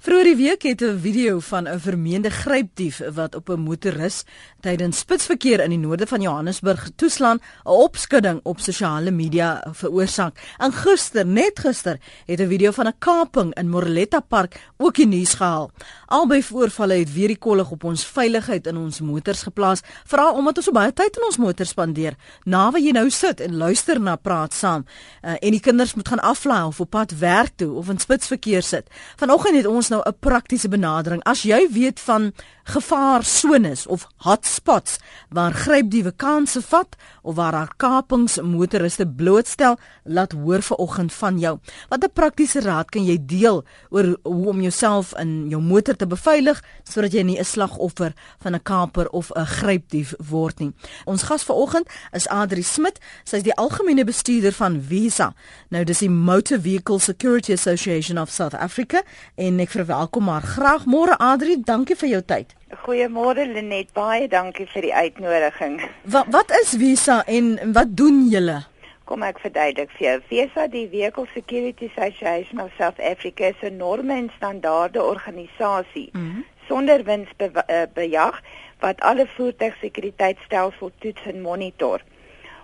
Vroeger die week het 'n video van 'n vermeende grypdief wat op 'n motoris tydens spitsverkeer in die noorde van Johannesburg toeslaan, 'n opskudding op sosiale media veroorsaak. En gister, net gister, het 'n video van 'n kaping in Morletta Park ook die nuus gehaal. Albei voorvalle het weer die kollig op ons veiligheid in ons motors geplaas, veral omdat ons so baie tyd in ons motors spandeer. Nawe jy nou sit en luister na praat saam, uh, en die kinders moet gaan aflaai of op pad werk toe of in spitsverkeer sit. Vanoggend het ons nou 'n praktiese benadering. As jy weet van gevaarsones of hotspots waar grypdiewe kansse vat of waar daar kapings motoriste blootstel, laat hoor vanoggend van jou. Watter praktiese raad kan jy deel oor hoe om jouself in jou motor te beveilig sodat jy nie 'n slagoffer van 'n kaper of 'n grypdief word nie? Ons gas vanoggend is Adri Smit. Sy is die algemene bestuurder van Visa. Nou dis die Motor Vehicle Security Association of South Africa en ek verwelkom haar graag. Môre Adri, dankie vir jou tyd. Goeiemôre Lenet, baie dankie vir die uitnodiging. Wat wat is Visa en wat doen julle? Kom ek verduidelik vir jou. Visa, die Vehicle Security Association of South Africa, is 'n norme en standaarde organisasie mm -hmm. sonder winsbejag eh, wat alle voertuigsekuriteitstelsels toets en monitor.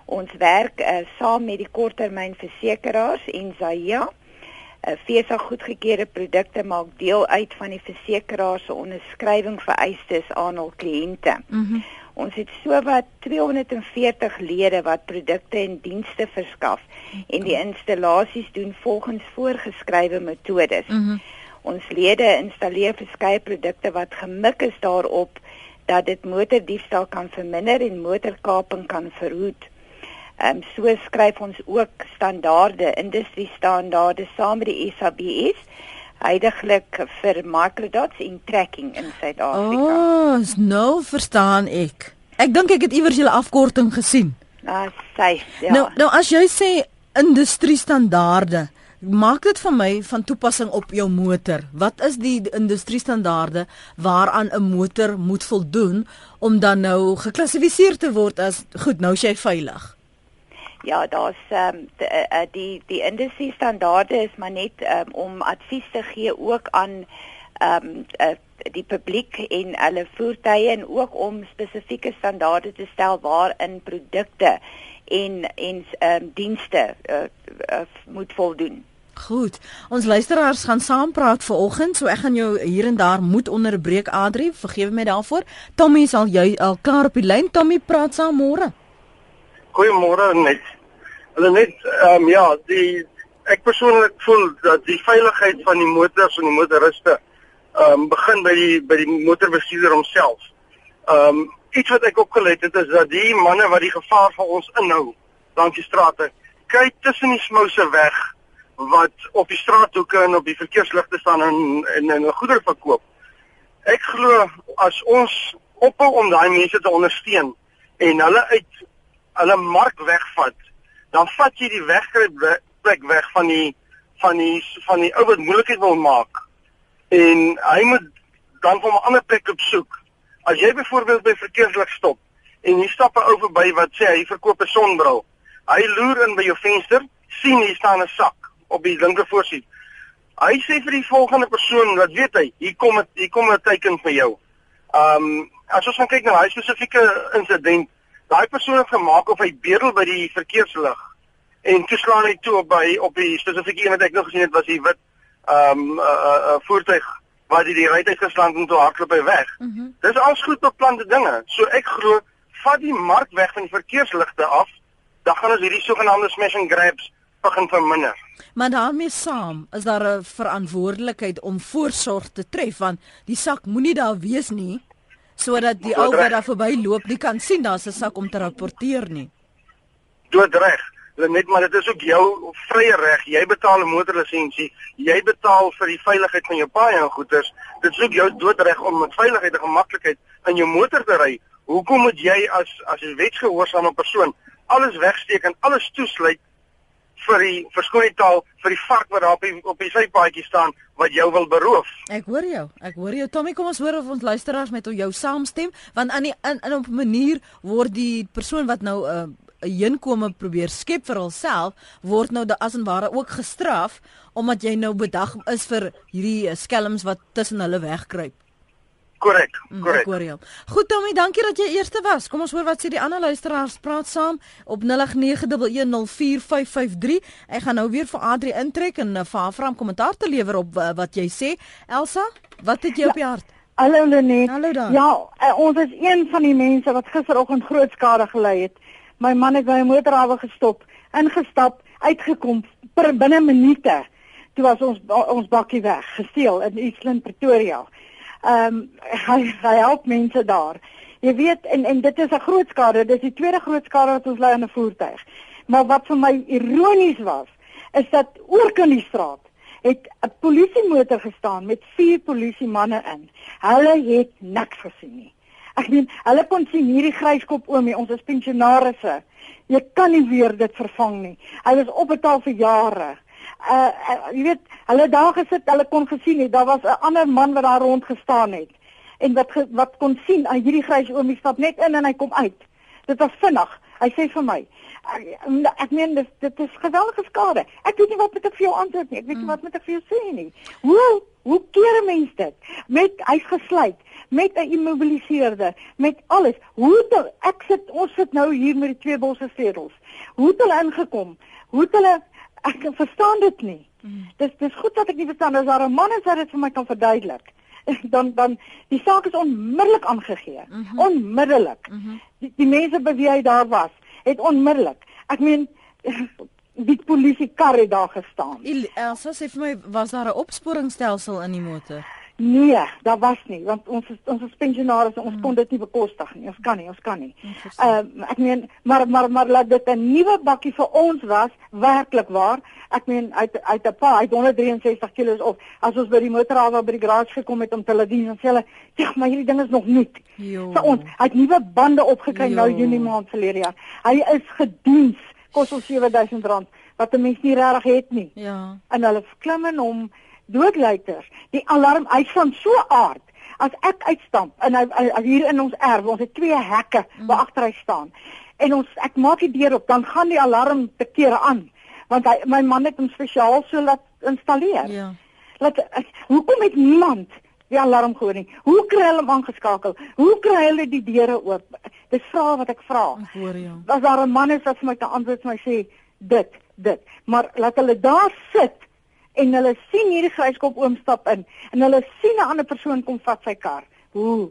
Ons werk uh, saam met die korttermynversekeraars en Zaya 'n FSA goedgekeurde produkte maak deel uit van die versekeraar se onderskrywing vereistes aan hul kliënte. Mm -hmm. Ons het sowat 240 lede wat produkte en dienste verskaf en die installasies doen volgens voorgeskrewe metodes. Mm -hmm. Ons lede installeer verskeie produkte wat gemik is daarop dat dit motordiefstal kan verminder en motorkaping kan verhoed. Ehm um, so skryf ons ook standaarde, industrie standaarde saam met die SABS heidaglik vir microdots en tracking in Suid-Afrika. Oh, nou verstaan ek. Ek dink ek het iewers julle afkorting gesien. Ah, sy. Ja. Nou, nou as jy sê industrie standaarde, maak dit vir my van toepassing op jou motor. Wat is die industrie standaarde waaraan 'n motor moet voldoen om dan nou geklassifiseer te word as goed, nou is jy veilig? Ja, daar's ehm um, die, uh, die die industrie standaarde is maar net um, om advies te gee ook aan ehm um, uh, die publiek en hulle voertuie en ook om spesifieke standaarde te stel waarin produkte en en ehm um, dienste uh, uh, moet voldoen. Goed. Ons luisteraars gaan saam praat vanoggend, so ek gaan jou hier en daar moet onderbreek Adri, vergewe my daarvoor. Tommy is al jy al klaar op die lyn. Tommy, praat saam môre. Goeiemôre net. Hulle net ehm um, ja, die ek persoonlik voel dat die veiligheid van die motors en die motoriste ehm um, begin by die by die motorbestuurder homself. Ehm um, iets wat ek opgelet het is dat die manne wat die gevaar vir ons inhou langs die strate, kyk tussen die smouse weg wat op die straathoeke en op die verkeersligte staan en en en goedere verkoop. Ek glo as ons ophou om daai mense te ondersteun en hulle uit hulle mark wegvat dan vat jy die wegkruip plek weg van die van die van die ou wat moeilikheid wil maak. En hy moet dan van 'n ander plek op soek. As jy byvoorbeeld by verkeerslig stop en jy stap 'n ou verby wat sê hy verkoop 'n sonbril. Hy loer in by jou venster, sien hier staan 'n sak op die linker voorsiet. Hy sê vir die volgende persoon, wat weet hy, hier kom het, hier kom 'n teken vir jou. Um as ons kyk na daai spesifieke insident, daai persoon het gemaak of hy bedel by die verkeerslig en toeslaan hy toe op by op die spesifieke een wat ek nog gesien het was die wit ehm um, 'n uh, uh, uh, voertuig waar die die rytuig geslaan het toe hardloop hy weg. Mm -hmm. Dis alles goed beplande dinge. So ek glo vat die mark weg van die verkeersligte af, dan gaan ons hierdie sogenaamde smash and grabs begin verminder. Maar daarmee saam is daar 'n verantwoordelikheid om voorsorg te tref want die sak moenie daar wees nie sodat die ou wat daar verbyloop nie kan sien daar's 'n sak om te rapporteer nie. Doodreg. Net maar dit is ook jou vrye reg. Jy betaal 'n motorlisensie, jy betaal vir die veiligheid van jou paaie en goederes. Dit is ook jou doodreg om met veiligheid en gemaklikheid in jou motor te ry. Hoekom moet jy as as 'n wetsgehoorsame persoon alles wegsteek en alles toesluit vir die verskoonheidtaal vir die vark wat daar op die op die sypaadjie staan wat jou wil beroof. Ek hoor jou. Ek hoor jou Tommy, kom ons hoor of ons luisteraars met jou saamstem want aan die in, in op 'n manier word die persoon wat nou 'n uh, 'n heenkome probeer skep vir hulself word nou as en ware ook gestraf omdat jy nou bedag is vir hierdie eh, skelms wat tussen hulle wegkruip. Korrek, Mm, korrek. jou. Goed Tommy, dankie dat jy eerste was. Kom ons hoor wat sê die ander luisteraars. Praat saam op 0891104553. Ek gaan nou weer vir Adri intrek en uh, vir haar vra om kommentaar te lewer op uh, wat jy sê. Elsa, wat het jy ja. op die hart? Hallo Lenet. Hallo daar. Ja, uh, ons is een van die mense wat gisteroggend groot skade gelei het. My man het by 'n motorhawe gestop, ingestap, uitgekom per binne minute. Toe was ons ons bakkie weg, gesteel in Eastland Pretoria. Ehm um, hy hy help mense daar. Jy weet en en dit is 'n groot skade. Dit is die tweede groot skade wat ons lei aan 'n voertuig. Maar wat vir my ironies was, is dat oor kan die straat het 'n polisiemotor gestaan met vier polisiemanne in. Hulle het niks gesien nie. Ek meen, hulle kon sien hierdie gryskop oomie, ons is pensionarisse. Jy kan nie weer dit vervang nie. Hy was opbetaal vir jare. Uh, uh jy weet, hulle daar gesit, hulle kon gesien het daar was 'n ander man wat daar rond gestaan het en wat ge, wat kon sien, aan hierdie grys oomie stap net in en hy kom uit. Dit was vinnig. Hy sê vir my, ek, meen dit dit is geweldige skade. Ek weet nie wat moet ek vir jou antwoord nie. Ek weet nie wat moet ek vir jou sê nie. Hoe hoe keer 'n mens dit? Met hy's gesluit, met 'n immobiliseerder, met alles. Hoe het ek sit ons sit nou hier met die twee bosse sedels. Hoe het hulle ingekom? Hoe het hulle ek verstaan dit nie. Dis dis goed dat ek nie verstaan as daar 'n man is wat dit vir my kan verduidelik. Dan dan die saak is onmiddellik aangegee. Mm -hmm. Onmiddellik. Mm -hmm. die, die mense by wie hy daar was, het onmiddellik. Ek meen die polisie kar het daar gestaan. Elsa sê vir my was daar 'n opsporingsstelsel in die motor? Nee, daar was nie want ons is, ons is pensionaars en ons mm. kon dit nie bekostig nie. Ons kan nie, ons kan nie. Ehm uh, ek meen maar maar maar laat dit 'n nuwe bakkie vir ons was, werklik waar. Ek meen uit uit 'n pa, uit 163 kg of as ons by die motorhawe by die garage gekom het om te laat dien, dan sê hulle, "Ja, maar hierdie ding is nog nuut." Vir ons, hy het nuwe bande opgekry nou Junie maand verlede jaar. Hy is gediens, kos ons R7000 wat 'n mens nie regtig het nie. Ja. En hulle klim in hom doodluiters. Die alarm uit van so aard as ek uitstamp en hy, hy, hy hier in ons erf, ons het twee hekke mm. waar agter hy staan. En ons ek maak die deur op, dan gaan die alarm te kere aan want hy my man het hom spesiaal so laat installeer. Ja. Laat hoekom het niemand die alarm gehoor nie? Hoe kry hulle hom aangeskakel? Hoe kry hulle die deure oop? Dis vrae wat ek vra. Ek hoor jou. Was daar 'n man is wat vir my kan antwoord my sê dit, dit. Maar laat hulle daar sit en hulle sien hierdie gryskop oom stap in en hulle sien 'n ander persoon kom vat sy kar. Ooh.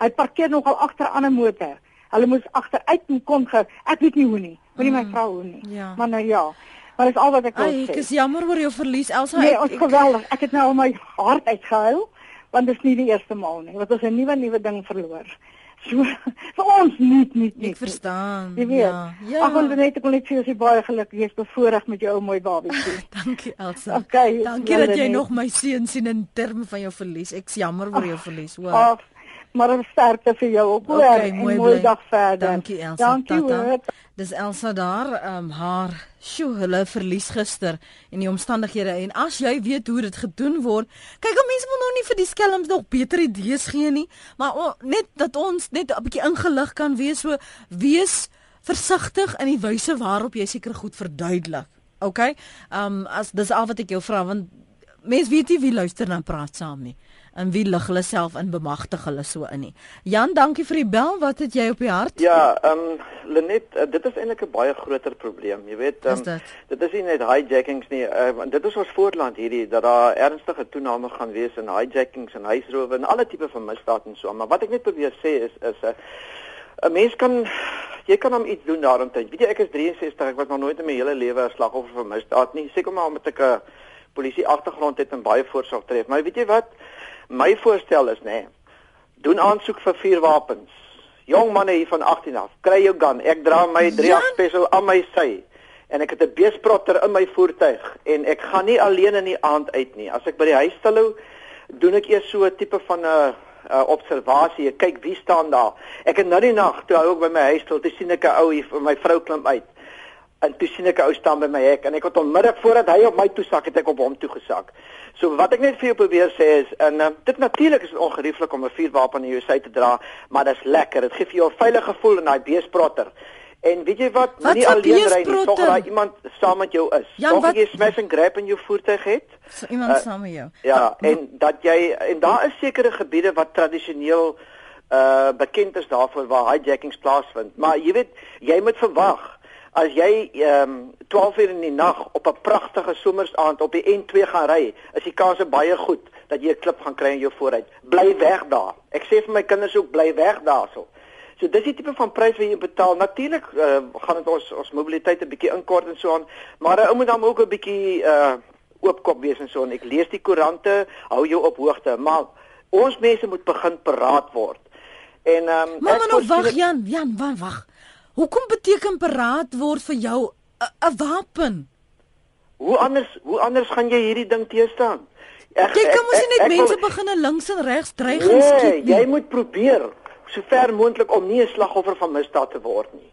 Hy parkeer nogal agter 'n ander motor. Hulle moes agteruit kom ge ek weet nie hoe nie. Moenie mm. my vra hoe nie. Ja. Maar nou ja. Maar dis al wat ek wil Ai, sê. ek is jammer oor jou verlies Elsa. Nee, ons geweldig. Ek het nou al my hart uitgehuil want dit is nie die eerste maal nie. Want ons 'n nuwe nuwe ding verloor. So vir ons nie nie nie. ek verstaan. Jy weet. Ja. ja. Ag, wil net ek wil net sê jy is baie gelukkig. Jy's bevoorreg met jou ou mooi babietjie. Dankie Elsa. Okay, Dankie dat jy net. nog my seun sien in terme van jou verlies. Ek's jammer oor jou verlies, hoor. Ag, maar 'n sterkte vir jou ook. hoor. Okay, En mooi mooi bly. dag verder. Dankie Elsa. Dankie hoor. Dis Elsa daar, ehm um, haar sjoe, hulle verlies gister en die omstandighede en as jy weet hoe dit gedoen word, kyk, ou mense wil nou nie vir die skelms nog beter idees gee nie, maar o, net dat ons net 'n bietjie ingelig kan wees, so wees versigtig in die wyse waarop jy seker goed verduidelik. OK? Ehm um, as dis al wat ek jou vra want mense weet nie wie luister en praat saam nie en wie lig hulle self in bemagtig hulle so in nie. Jan, dankie vir die bel. Wat het jy op die hart? Ja, ehm um, Lenet, uh, dit is eintlik 'n baie groter probleem. Jy weet, Is um, dit? dit is nie net hijackings nie. Uh, want dit is ons voorland hierdie dat daar ernstige toename gaan wees in hijackings en huisrowe en alle tipe van misdaad en so. Maar wat ek net probeer sê is is 'n uh, 'n mens kan jy kan hom iets doen daaromtrent. Weet jy, ek is 63, ek was nog nooit in my hele lewe 'n slagoffer van misdaad nie. Seker maar omdat ek 'n polisie agtergrond het en baie voorsorg tref. Maar weet jy wat? My voorstel is nê, nee, doen aansoek vir vuurwapens. Jong manne hier van 18 af, kry jou gun. Ek dra my 3 Jan? special aan my sy en ek het 'n beesprotter in my voertuig en ek gaan nie alleen in die aand uit nie. As ek by die huis stilhou, doen ek eers so 'n tipe van 'n uh, uh, observasie. Ek kyk wie staan daar. Ek het nou die nag toe hy ook by my huis stil, toe sien ek 'n ou hier vir my vrou klim uit. En toe sien ek 'n ou staan by my hek en ek het onmiddellik voordat hy op my toe sak, het ek op hom toe gesak. So wat ek net vir jou probeer sê is en uh, dit natuurlik is ongerieflik om 'n vuurwapen in jou sy te dra, maar dit is lekker. Dit gee vir jou 'n veilige gevoel in daai beesprotter. En weet jy wat, Wat vir alleen ry nie, tog dat iemand saam met jou is. Jan, Tog wat- jy smash and grab in jou voertuig het. So iemand uh, saam met jou. Ja, en dat jy en daar is sekere gebiede wat tradisioneel uh bekend is daarvoor waar hijackings plaasvind. Maar jy weet, jy moet verwag as jy ehm um, 12 uur in die nag op 'n pragtige somersaand op die N2 gaan ry, is die kans baie goed dat jy 'n klip gaan kry in jou vooruit. Bly weg daar. Ek sê vir my kinders ook bly weg daarso. So dis die tipe van prys wat jy betaal. Natuurlik uh, gaan dit ons ons mobiliteit 'n bietjie inkort en so aan, maar 'n ou moet dan ook 'n bietjie uh oopkop wees en so en ek lees die koerante, hou jou op hoogte, maar ons mense moet begin paraat word. En ehm um, Maar maar nou wag Jan, Jan, wag. Hoekom beteken paraat word vir jou 'n wapen? Hoe anders hoe anders gaan jy hierdie ding teëstaan? Ek Jy kan mos nie net ek wil- mense begin links en regs dreig en Nee, skiet nie. jy moet probeer so ver moontlik om nie 'n slagoffer van misdaad te word nie.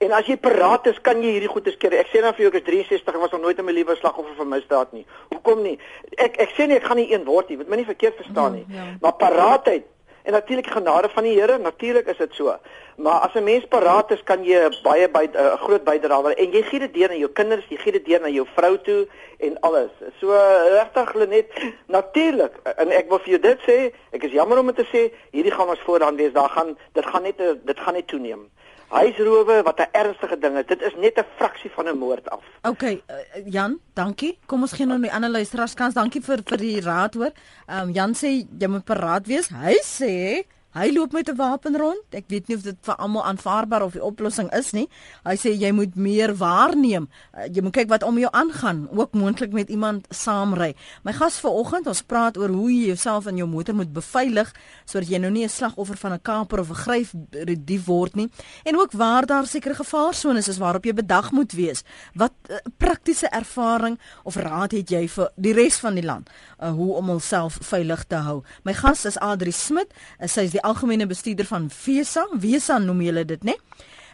En as jy paraat is, kan jy hierdie goeie keer. Ek sê dan vir jou ek is 63 en was nog nooit in my lewe slagoffer van misdaad nie. Hoekom nie? Ek ek sê nie ek gaan nie een word nie, moet my nie verkeerd verstaan nie. Ja, ja. Maar paraatheid en natuurlik genade van die Here, natuurlik is dit so. Maar as 'n mens paraat is, kan jy baie by 'n groot bydrae en jy gee dit deur aan jou kinders, jy gee dit deur aan jou vrou toe en alles. So regtig Lenet, natuurlik. En ek wil vir jou dit sê, ek is jammer om dit te sê, hierdie gaan ons vooraan wees. Daar gaan dit gaan net dit gaan net toeneem. Huisrowe wat 'n ernstige ding is. Dit is net 'n fraksie van 'n moord af. OK, uh, Jan, dankie. Kom ons gee nou die ander luisteraars kans. Dankie vir vir die raad hoor. Ehm um, Jan sê jy moet paraat wees. Hy sê hy loop met 'n wapen rond. Ek weet nie of dit vir almal aanvaarbaar of die oplossing is nie. Hy sê jy moet meer waarneem. Uh, jy moet kyk wat om jou aangaan, ook moontlik met iemand saamry. My gas vanoggend, ons praat oor hoe jy jouself in jou motor moet beveilig sodat jy nou nie 'n slagoffer van 'n kaper of 'n grypdief word nie. En ook waar daar sekere gevaarsones is waarop jy bedag moet wees. Wat uh, praktiese ervaring of raad het jy vir die res van die land uh, hoe om homself veilig te hou? My gas is Adri Smit. Uh, sy is die algemene bestuurder van Vesa. Vesa noem julle dit, né?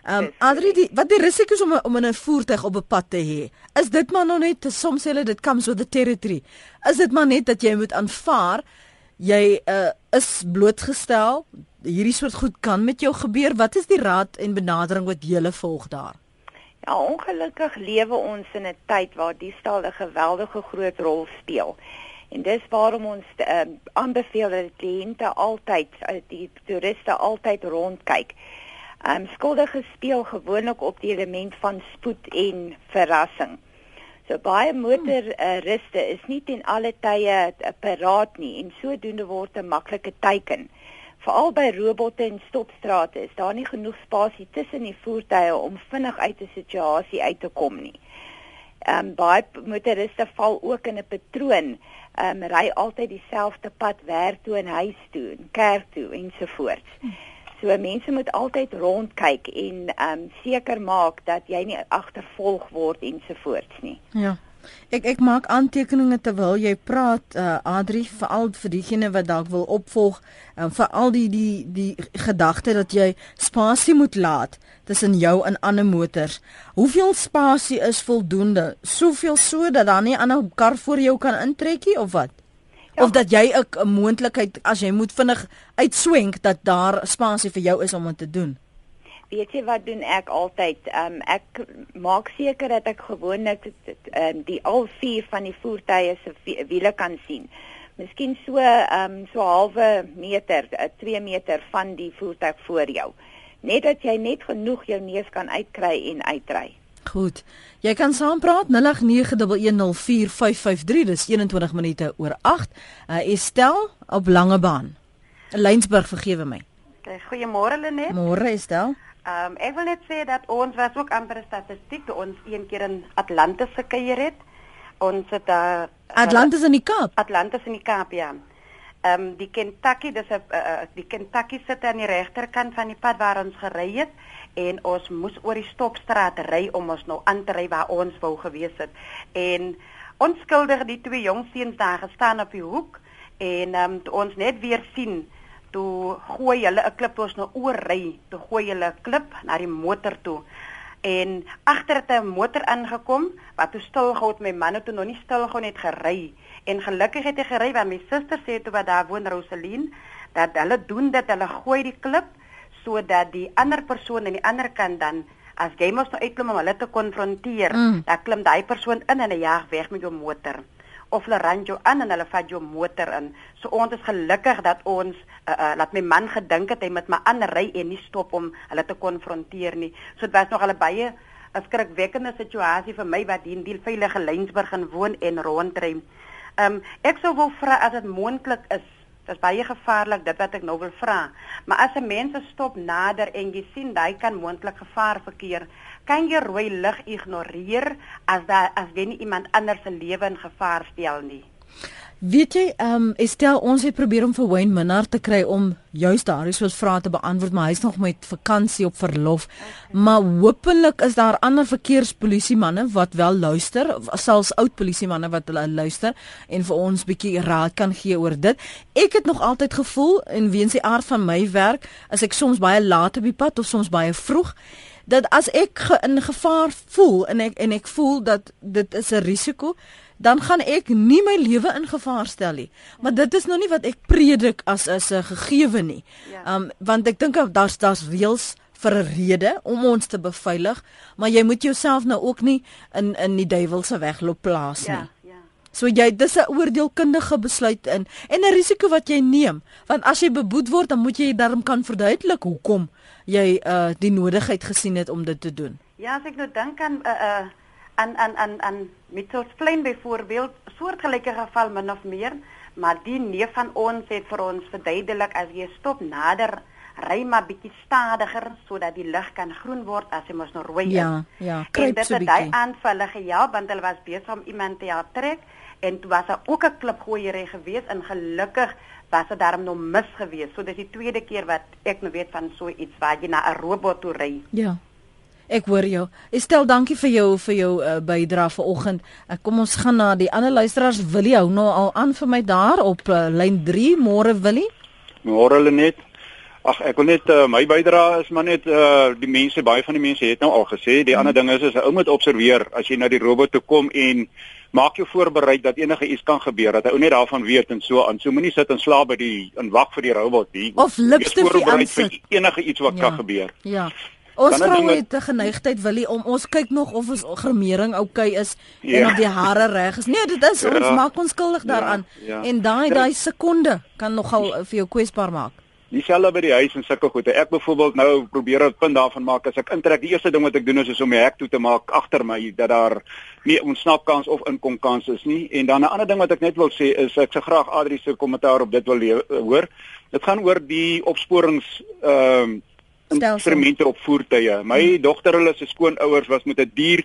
Ehm um, Adri, die, wat die risiko's om om in 'n voertuig op 'n pad te hê? Is dit maar nog net soms hulle dit comes with the territory. Is dit maar net dat jy moet aanvaar jy uh, is blootgestel hierdie soort goed kan met jou gebeur. Wat is die raad en benadering wat jy volg daar? Ja, ongelukkig lewe ons in 'n tyd waar diefstal 'n geweldige groot rol speel. En dis waarom ons uh, aanbeveel dat kliënte altyd uh, die toeriste altyd rondkyk. Ehm um, skuldiges speel gewoonlik op die element van spoed en verrassing. So baie motorriste uh, is nie ten alle tye uh, paraat nie en sodoende word 'n maklike teiken. Veral by robotte en stopstrate is daar nie genoeg spasie tussen die voertuie om vinnig uit 'n situasie uit te kom nie. Ehm um, baie motoriste val ook in 'n patroon. Ehm um, ry altyd dieselfde pad werk toe en huis toe en kerk toe ensovoorts. So mense moet altyd rondkyk en ehm um, seker maak dat jy nie agtervolg word ensovoorts nie. Ja. Ek ek maak aantekeninge terwyl jy praat uh, Adri veral vir diegene wat dalk wil opvolg en uh, veral die die die gedagte dat jy spasie moet laat tussen jou en ander motors. Hoeveel spasie is voldoende? Soveel so dat daar nie 'n ander kar voor jou kan intrekkie of wat? Ja. Of dat jy 'n moontlikheid as jy moet vinnig uitswenk dat daar spasie vir jou is om dit te doen. Weet jy wat doen ek altyd? Ehm um, ek maak seker dat ek gewoonlik ehm um, die al vier van die voertuie se wiele kan sien. Miskien so ehm um, so halwe meter, 2 meter van die voertuig voor jou. Net dat jy net genoeg jou neus kan uitkry en uitry. Goed. Jy kan saampraat 0891104553 dis 21 minute oor 8. Uh, Estel op Langebaan. Lynsburg vergewe my. Goeiemôre Lenet. Môre Estel. Ehm um, ek wil net sê dat ons was ook amper statistiek toe ons een keer in Atlantis gekuier het. Ons het daar uh, Atlantis in die Kaap. Atlantis in die Kaap ja. Ehm um, die Kentucky dis 'n uh, die Kentucky sit aan die regterkant van die pad waar ons gery het en ons moes oor die stopstraat ry om ons nou aan te ry waar ons wou gewees het. En onskuldig die twee jong seuns daar gestaan op die hoek en ehm um, ons net weer sien toe gooi hulle 'n klip ons nou oorry, toe gooi hulle 'n klip na die motor toe. En agter het 'n motor aangekom wat toe stil gehou het, my man het toe nog nie stil gehou net gery. En gelukkig het hy gery want my suster sê toe wat daar woon Rosaline dat hulle doen dit, hulle gooi die klip sodat die ander persoon aan die ander kant dan As jy mos nou uitklim om hulle te konfronteer, mm. dan klim daai persoon in en hy jaag weg met jou motor of hulle ran jou aan en hulle vat jou motor in. So ons is gelukkig dat ons uh, uh, laat my man gedink het hy met my ander ry en nie stop om hulle te konfronteer nie. So dit was nog al baie 'n skrikwekkende situasie vir my wat hier in die veilige Lensburg in woon en rondry. Ehm um, ek sou wil vra as dit moontlik is Dit is baie gevaarlik dit wat ek nou wil vra. Maar as 'n mens stop nader en jy sien hy kan moontlik gevaar verkeer, kan jy rooi lig ignoreer as daar as jy nie iemand anders se lewe in gevaar stel nie. Weet jy, ehm um, Estel, ons het probeer om vir Wayne Minnar te kry om juist daardie soos vrae te beantwoord, maar hy's nog met vakansie op verlof. Okay. Maar hopelik is daar ander verkeerspolisiemanne wat wel luister, selfs oud polisiemanne wat hulle luister en vir ons bietjie raad kan gee oor dit. Ek het nog altyd gevoel en weens die aard van my werk, as ek soms baie laat op die pad of soms baie vroeg dat as ek ge in gevaar voel en ek en ek voel dat dit is 'n risiko dan gaan ek nie my lewe in gevaar stel nie. Maar dit is nou nie wat ek predik as as 'n gegewe nie. Ja. Um want ek dink daar's daar's reëls vir 'n rede om ons te beveilig, maar jy moet jouself nou ook nie in in die duiwelse wegloop plaas nie. Ja. ja. So jy dis 'n oordeelkundige besluit in en 'n risiko wat jy neem want as jy beboet word dan moet jy daarom kan verduidelik hoekom jy uh die nodigheid gesien het om dit te doen. Ja, as ek nou dink aan 'n uh, uh aan aan aan aan Mitchells Plain byvoorbeeld soortgelyke geval min of meer, maar die neef van ons het vir ons verduidelik as jy stop nader ry maar bietjie stadiger sodat die lig kan groen word as jy mos nou rooi is. Ja, ja, kruip so bietjie. Daai aanvalle gehelp want hulle was besig om iemand te trek en toe was daar ook 'n klipgooiery gewees en gelukkig was dit daarom nog mis gewees. So dis die tweede keer wat ek nou weet van so iets waar jy na 'n robot toe ry. Ja. Ek hoor jou. Estel, dankie vir jou vir jou uh, bydrae vanoggend. Uh, kom ons gaan na die ander luisteraars. Wil jy hou nou al aan vir my daar op uh, lyn 3? Môre wil jy? Môre Lenet. Ag ek wil net uh, my bydrae is maar net uh, die mense baie van die mense het nou al gesê die hmm. ander ding is is 'n ou moet observeer as jy na die robot toe kom en maak jou voorberei dat enige iets kan gebeur dat hy ou net daarvan weet en so aan so moenie sit en slaap by die en wag vir die robot nie of lipstifie aan vir enige iets wat ja. kan gebeur ja Ons vroue het 'n geneigtheid wil om ons kyk nog of ons gremering oukei okay is ja. en of die hare reg is. Nee, dit is ja. ons maak ons skuldig ja, daaraan. Ja, ja. En daai daai sekonde kan nogal vir jou kwesbaar maak. Dieselfde by die huis en sulke goede. Ek byvoorbeeld nou probeer 'n punt daarvan maak as ek intrek. Die eerste ding wat ek doen is, is om my hek toe te maak agter my dat daar nie ontsnapkans of inkomkans is nie. En dan 'n ander ding wat ek net wil sê is ek se graag Adri se kommentaar op dit wil hoor. Dit gaan oor die opsporings ehm uh, instrumente op voertuie. My hmm. dogter hulle se skoonouers was met 'n dier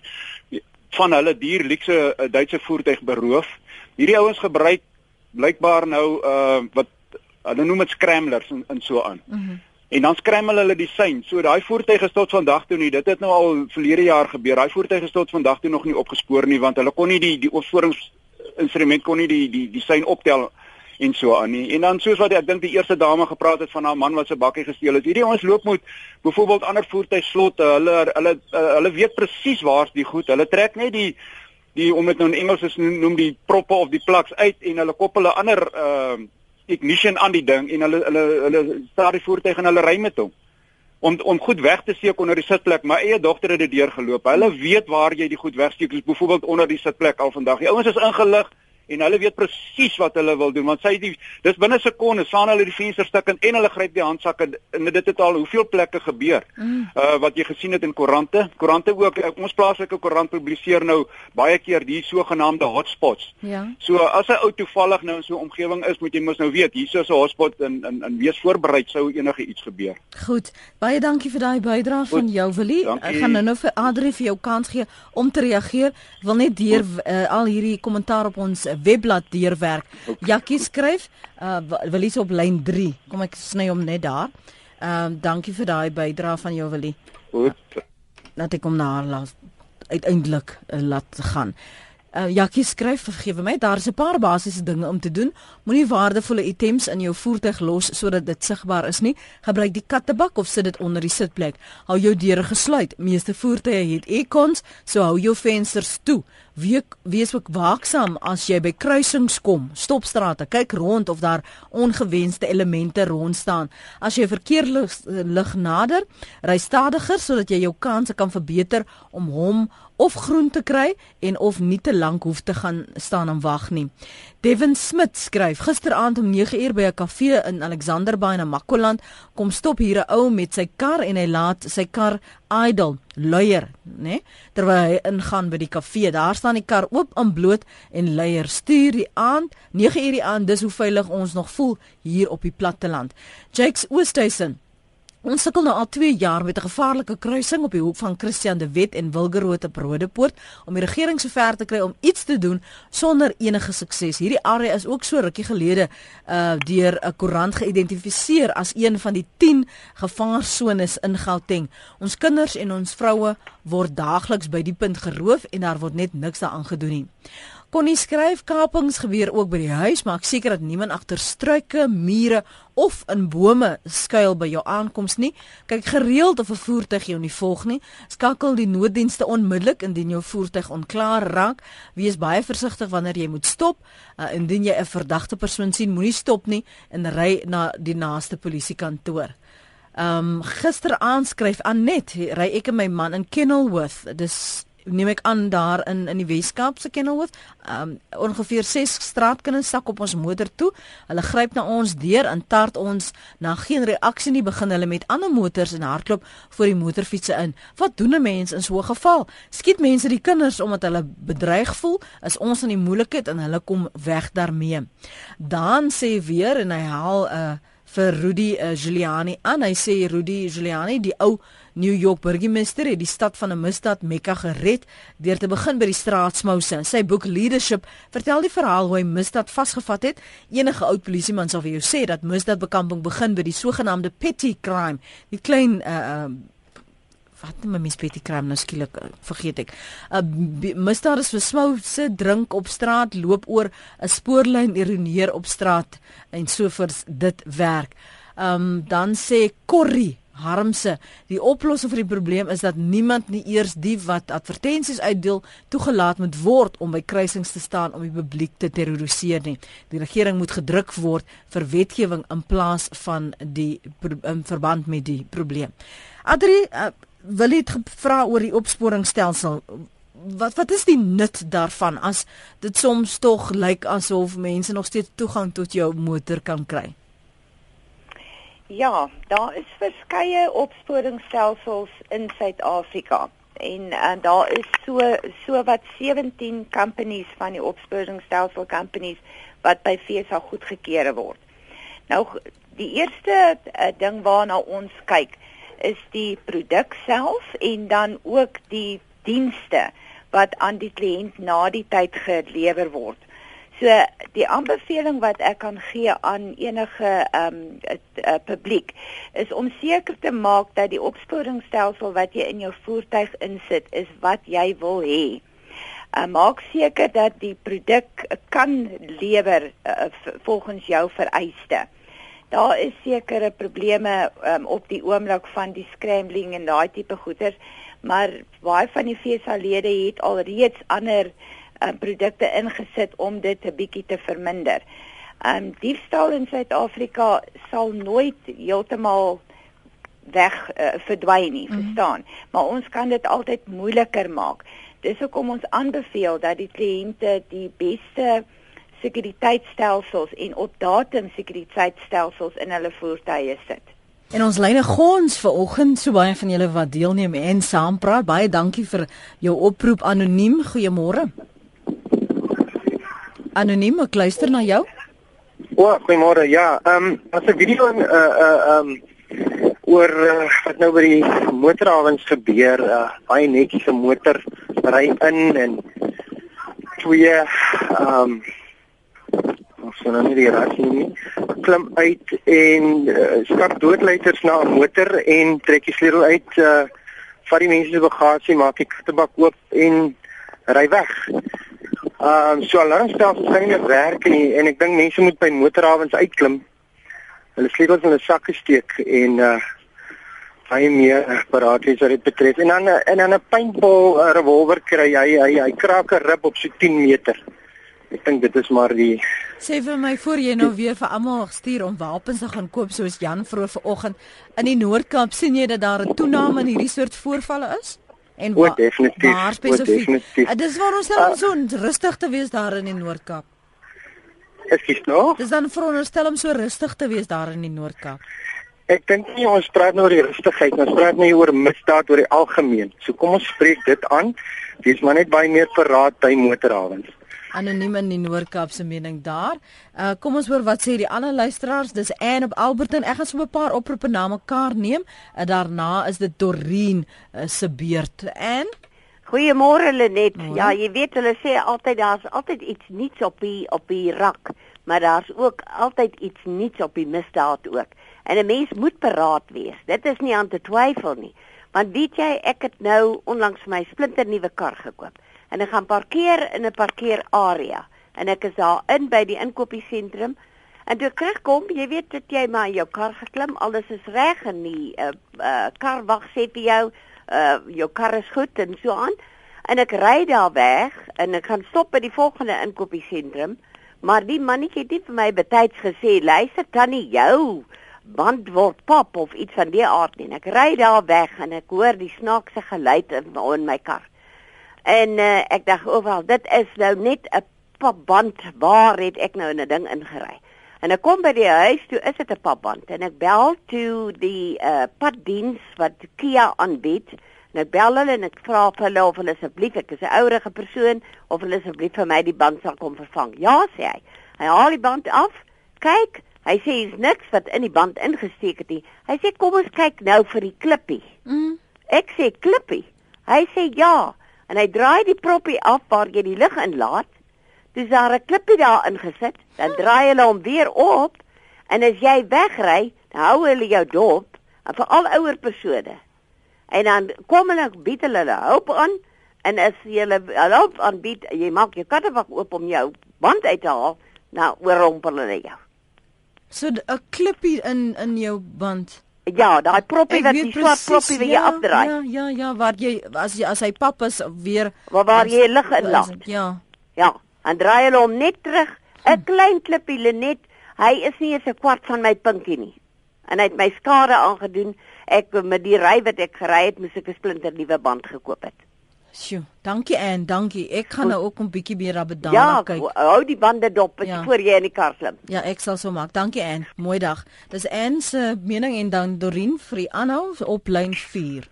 van hulle dier luxe eh, Duitse voertuig beroof. Hierdie ouens gebruik blykbaar nou uh wat hulle noem dit scramblers en, en so aan. Mm -hmm. En dan skremmel hulle die sein. So daai voertuig is tot vandag toe nie. Dit het nou al verlede jaar gebeur. Daai voertuig is tot vandag toe nog nie opgespoor nie want hulle kon nie die die opsporingsinstrument kon nie die die die sein optel en so aan nie. En dan soos wat ek dink die eerste dame gepraat het van haar man wat sy bakkie gesteel het. Hierdie ons loop moet byvoorbeeld ander voertuie slotte. Hulle hulle hulle weet presies waar's die goed. Hulle trek net die die om dit nou in Engels is noem die proppe of die plaks uit en hulle koppel 'n ander uh ignition aan die ding en hulle hulle hulle staar die voertuig en hulle ry met hom om om goed weg te steek onder die sitplek. My eie dogter het dit deurgeloop. Hulle weet waar jy die goed wegsteek, byvoorbeeld onder die sitplek al vandag. Die ouens is ingelig en hulle weet presies wat hulle wil doen want sy die dis binne sekondes staan hulle die vensterstuk in en hulle gryp die handsakke en dit het al hoeveel plekke gebeur mm. uh, wat jy gesien het in koerante. Koerante ook uh, ons plaaslike koerant publiseer nou baie keer die sogenaamde hotspots. Ja. So as 'n ou toevallig nou in so 'n omgewing is moet jy mos nou weet hier is 'n hotspot en en en wees voorberei sou enige iets gebeur. Goed baie dankie vir daai bydrae van jou Willie. Ek gaan nou nou vir Adri vir jou kans gee om te reageer. Wil net deur uh, al hierdie kommentaar op ons webblad deurwerk. Okay. Jakkie skryf, uh wil hier's op lyn 3. Kom ek sny hom net daar. Ehm uh, dankie vir daai bydrae van jou Willie. Goed. Laat ek hom na laat uiteindelik uh, laat gaan. Uh, Jackie skryf vergewe my, daar's 'n paar basiese dinge om te doen. Moenie waardevolle items in jou voertuig los sodat dit sigbaar is nie. Gebruik die kattebak of sit dit onder die sitplek. Hou jou deure gesluit. Meeste voertuie het aircons, so hou jou vensters toe Week, wees ook waaksaam as jy by kruisings kom, stopstrate, kyk rond of daar ongewenste elemente rond staan. As jy verkeerlig lig nader, ry stadiger sodat jy jou kanse kan verbeter om hom of groen te kry en of nie te lank hoef te gaan staan en wag nie. Devin Smit skryf gisteraand om 9uur by 'n kafee in Alexanderbaai in Makwaland kom stop hier 'n ou met sy kar en hy laat sy kar idle luier, né? Terwyl hy ingaan by die kafee, daar staan die kar oop en bloot en luier. Stuur die aand, 9uur die aand, dis hoe veilig ons nog voel hier op die platteland. Jakes Oosthuizen Ons sukkel nou al 2 jaar met 'n gevaarlike kruising op die hoek van Christian de Wet en Wilgerote Brodepoort om die regering sover te kry om iets te doen sonder enige sukses. Hierdie area is ook so rukkie gelede uh deur 'n koerant geïdentifiseer as een van die 10 gevaarsones in Gauteng. Ons kinders en ons vroue word daagliks by die punt geroof en daar word net niks daaraan gedoen nie. Connie skryf kapings gebeur ook by die huis, maar ek seker dat niemand agter struike, mure of in bome skuil by jou aankoms nie. Kyk gereeld of 'n voertuig jou nie volg nie. Skakel die nooddienste onmiddellik indien jou voertuig onklaar raak. Wees baie versigtig wanneer jy moet stop. Uh, indien jy 'n verdagte persoon sien, moenie stop nie en ry na die naaste polisiekantoor. Ehm um, gisteraand skryf Anet, ry ek en my man in Kenilworth. Dis neem ek aan daar in in die Weskaap se Kenilworth, um ongeveer 6 straatkinders sak op ons motor toe. Hulle gryp na ons deur en tart ons na geen reaksie nie begin hulle met ander motors en hardloop voor die motorfietsse in. Wat doen 'n mens in so 'n geval? Skiet mense die kinders omdat hulle bedreig voel? Is ons in die moeilikheid en hulle kom weg daarmee? Dan sê weer en hy haal 'n uh, vir Rudy uh, Giuliani aan. Hy sê Rudy Giuliani, die ou New York burgemeester het die stad van 'n misdaad Mekka gered deur te begin by die straatsmouse. Sy boek Leadership vertel die verhaal hoe hy misdaad vasgevat het. Enige oud polisieman sal vir jou sê dat misdaadbekamping begin by die sogenaamde petty crime, die klein uh uh wat noem mens petty crime nou skielik uh, vergeet ek. 'n uh, Misdaad is versmouse, drink op straat, loop oor 'n spoorlyn, ironeer op straat en sovoorts dit werk. Ehm um, dan sê Corrie harmse. Die oplossing vir die probleem is dat niemand nie eers die wat advertensies uitdeel toegelaat moet word om by kruisings te staan om die publiek te terroriseer nie. Die regering moet gedruk word vir wetgewing in plaas van die in verband met die probleem. Adri uh, wil dit gevra oor die opsporingsstelsel. Wat wat is die nut daarvan as dit soms tog lyk asof mense nog steeds toegang tot jou motor kan kry? Ja, daar is verskeie opsporingsstelsels in Suid-Afrika en en daar is so so wat 17 companies van die opsporingsstelsel companies wat by FSA goedgekeur word. Nou die eerste uh, ding waarna ons kyk is die produk self en dan ook die dienste wat aan die kliënt na die tyd gelewer word. So die aanbeveling wat ek kan gee aan enige ehm um, publiek is om seker te maak dat die opsporingsstelsel wat jy in jou voertuig insit is wat jy wil hê. Uh, maak seker dat die produk kan lewer uh, volgens jou vereiste. Daar is sekere probleme um, op die oomblik van die scrambling en daai tipe goeders, maar baie van die feesalede het alreeds ander um, produkte ingesit om dit 'n bietjie te verminder. Um diefstal in Suid-Afrika sal nooit heeltemal weg uh, verdwyn nie, mm -hmm. verstaan? Maar ons kan dit altyd moeiliker maak. Dis hoekom ons aanbeveel dat die kliënte die beste sekuriteitstelsels en op datum sekuriteitstelsels in hulle voertuie sit. En ons lyne gons vir oggend so baie van julle wat deelneem en saampraat. Baie dankie vir jou oproep anoniem. Goeiemôre. Anoniem, ek luister na jou. O, goeiemôre. Ja, ehm um, as 'n video in uh uh ehm um, oor uh, wat nou by die motorhawens gebeur, uh, baie netjies 'n motor ry in en twee ehm um, ons sien nou nie die rasie nie. Klim uit en uh, skak doodleiters na 'n motor en trek die sleutel uit uh vat die mense se bagasie, maak die kattebak oop en ry weg. Ehm uh, so alarmstelsels kan nie werk nie en ek dink mense moet by motorhawens uitklim. Hulle sleutels in hulle sakke steek en uh baie meer paraat wees wat dit betref. En dan en dan 'n paintball uh, revolver kry hy hy hy kraak 'n rib op so 10 meter. Ek dink dit is maar die Sê vir my voor jy nou weer vir almal stuur om wapens te gaan koop soos Jan vroeër vanoggend in die Noord-Kaap sien jy dat daar 'n toename in hierdie soort voorvalle is? En waar definitief. Waar spesifiek? Dit is waar ons uh, so rustig te wees daar in die Noord-Kaap. Ekskuus nou. Dis dan veronderstel om so rustig te wees daar in die Noord-Kaap. Ek dink nie ons praat nou oor die rustigheid, ons praat nie oor misdaad oor die algemeen. So kom ons spreek dit aan. Dis maar net baie meer verraad by motorhawens. Anoniem in die Noord-Kaap se mening daar. Uh kom ons hoor wat sê die ander luisteraars. Dis Anne op Alberton. Ek gaan so 'n paar oproepe na mekaar neem. En daarna is dit Dorien uh, se beurt. Anne Goeiemôre Lenet. Ja, jy weet hulle sê altyd daar's altyd iets nuuts op die op die rak, maar daar's ook altyd iets nuuts op die misdaad ook. En 'n mens moet paraat wees. Dit is nie aan te twyfel nie. Want weet jy, ek het nou onlangs my splinter nuwe kar gekoop en ek gaan parkeer in 'n parkeerarea en ek is daar in by die inkopiesentrum en toe kry kom, jy weet dat jy maar in jou kar geklim, alles is reg en die uh, uh, kar wag sê vir jou, uh, jou kar is goed en so aan. En ek ry daar weg en ek gaan stop by die volgende inkopiesentrum, maar die mannetjie het nie vir my betyds gesê, luister tannie jou band word pap of iets van die aard nie. Ek ry daar weg en ek hoor die snaakse geluid in, in my kar. En uh, ek dink ooral dit is nou net 'n papband. Waar het ek nou 'n ding ingery? En ek kom by die huis, toe is dit 'n papband en ek bel toe die uh, paddiens wat Kia aanbied. En ek bel hulle en ek vra vir hulle of hulle asseblief, ek is 'n ouerige persoon, of hulle asseblief vir my die band sal kom vervang. Ja, sê hy. Hy haal die band af. Kyk, hy sê hier's niks wat in die band ingesteek het nie. Hy sê kom ons kyk nou vir die klippie. Mm. Ek sê klippie. Hy sê ja en hy draai die proppie af waar jy die lug inlaat. Dis daar 'n klippie daar ingesit. Dan draai hulle hom weer op en as jy wegry, hou hulle jou dop, vir al ouer persone. En dan kom hulle bied hulle hulle hulp aan en as jy hulle hulp aanbied, jy maak jou kattebak oop om jou band uit te haal, nou oorrompel hulle jou. So 'n klippie in in jou band. Ja, daai proppie wat die swart proppie wat jy ja, afdraai. Ja, ja, ja, waar jy as jy as hy pap is weer waar waar jy lig inlaat. Ja. Ja, en draai hulle hom net terug. 'n hm. Klein klippie Lenet, hy is nie eens 'n kwart van my pinkie nie. En hy het my skade aangedoen. Ek met die ry wat ek gery het, moes ek 'n splinter nuwe band gekoop het. Sjoe, dankie Ann, dankie. Ek gaan nou ook 'n bietjie meer daar bedank ja, kyk. Ja, hou die bande dop ja. voor jy in die kar klim. Ja, ek sal so maak. Dankie Ann. Mooi dag. Dis Ann se mening en dan Dorien vir die aanhou op lyn 4.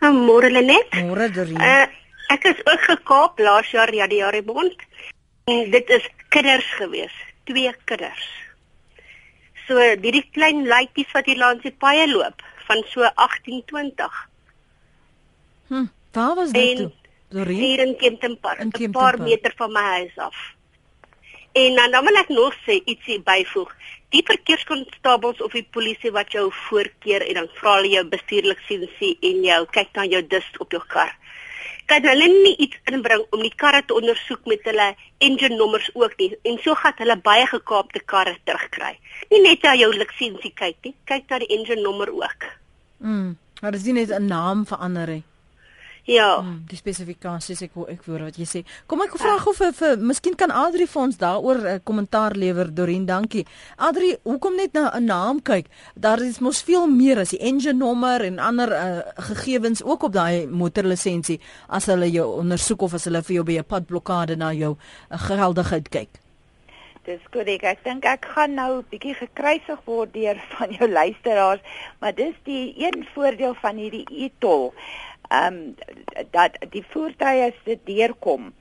Môre Lenet. Môre Dorien. Uh, ek is ook gekaap laas jaar ja die jare bond. En dit is kinders gewees, twee kinders. So hierdie klein laaitjies wat hier langs die paaie loop van so 1820. Hm. Waar was dit toe? Doreen? Hier in Kempton Park, 'n paar meter van my huis af. En dan dan wil ek nog sê ietsie byvoeg. Die verkeerskonstabels of die polisie wat jou voorkeer en dan vra hulle jou bestuurlisensie en jou kyk na jou dis op jou kar. Kan hulle nie iets inbring om die karre te ondersoek met hulle engine nommers ook nie en so gaan hulle baie gekaapte karre terugkry. Nie net na jou lisensie kyk nie, kyk na die engine nommer ook. Mm, maar dis nie net 'n naam verander nie. Ja. Hmm, die spesifikasies ek ek hoor wat jy sê. Kom ek vra gou vir vir miskien kan Adri vir ons daaroor 'n uh, kommentaar lewer Dorien, dankie. Adri, hoekom net na 'n naam kyk? Daar is mos veel meer as die engine nommer en ander uh, gegevens ook op daai motorlisensie as hulle jou ondersoek of as hulle vir jou by 'n padblokkade na jou uh, geldigheid kyk. Dis goed ek ek dink ek gaan nou 'n bietjie gekruisig word deur van jou luisteraars, maar dis die een voordeel van hierdie e-tol ehm um, dat die voertuie as dit deurkom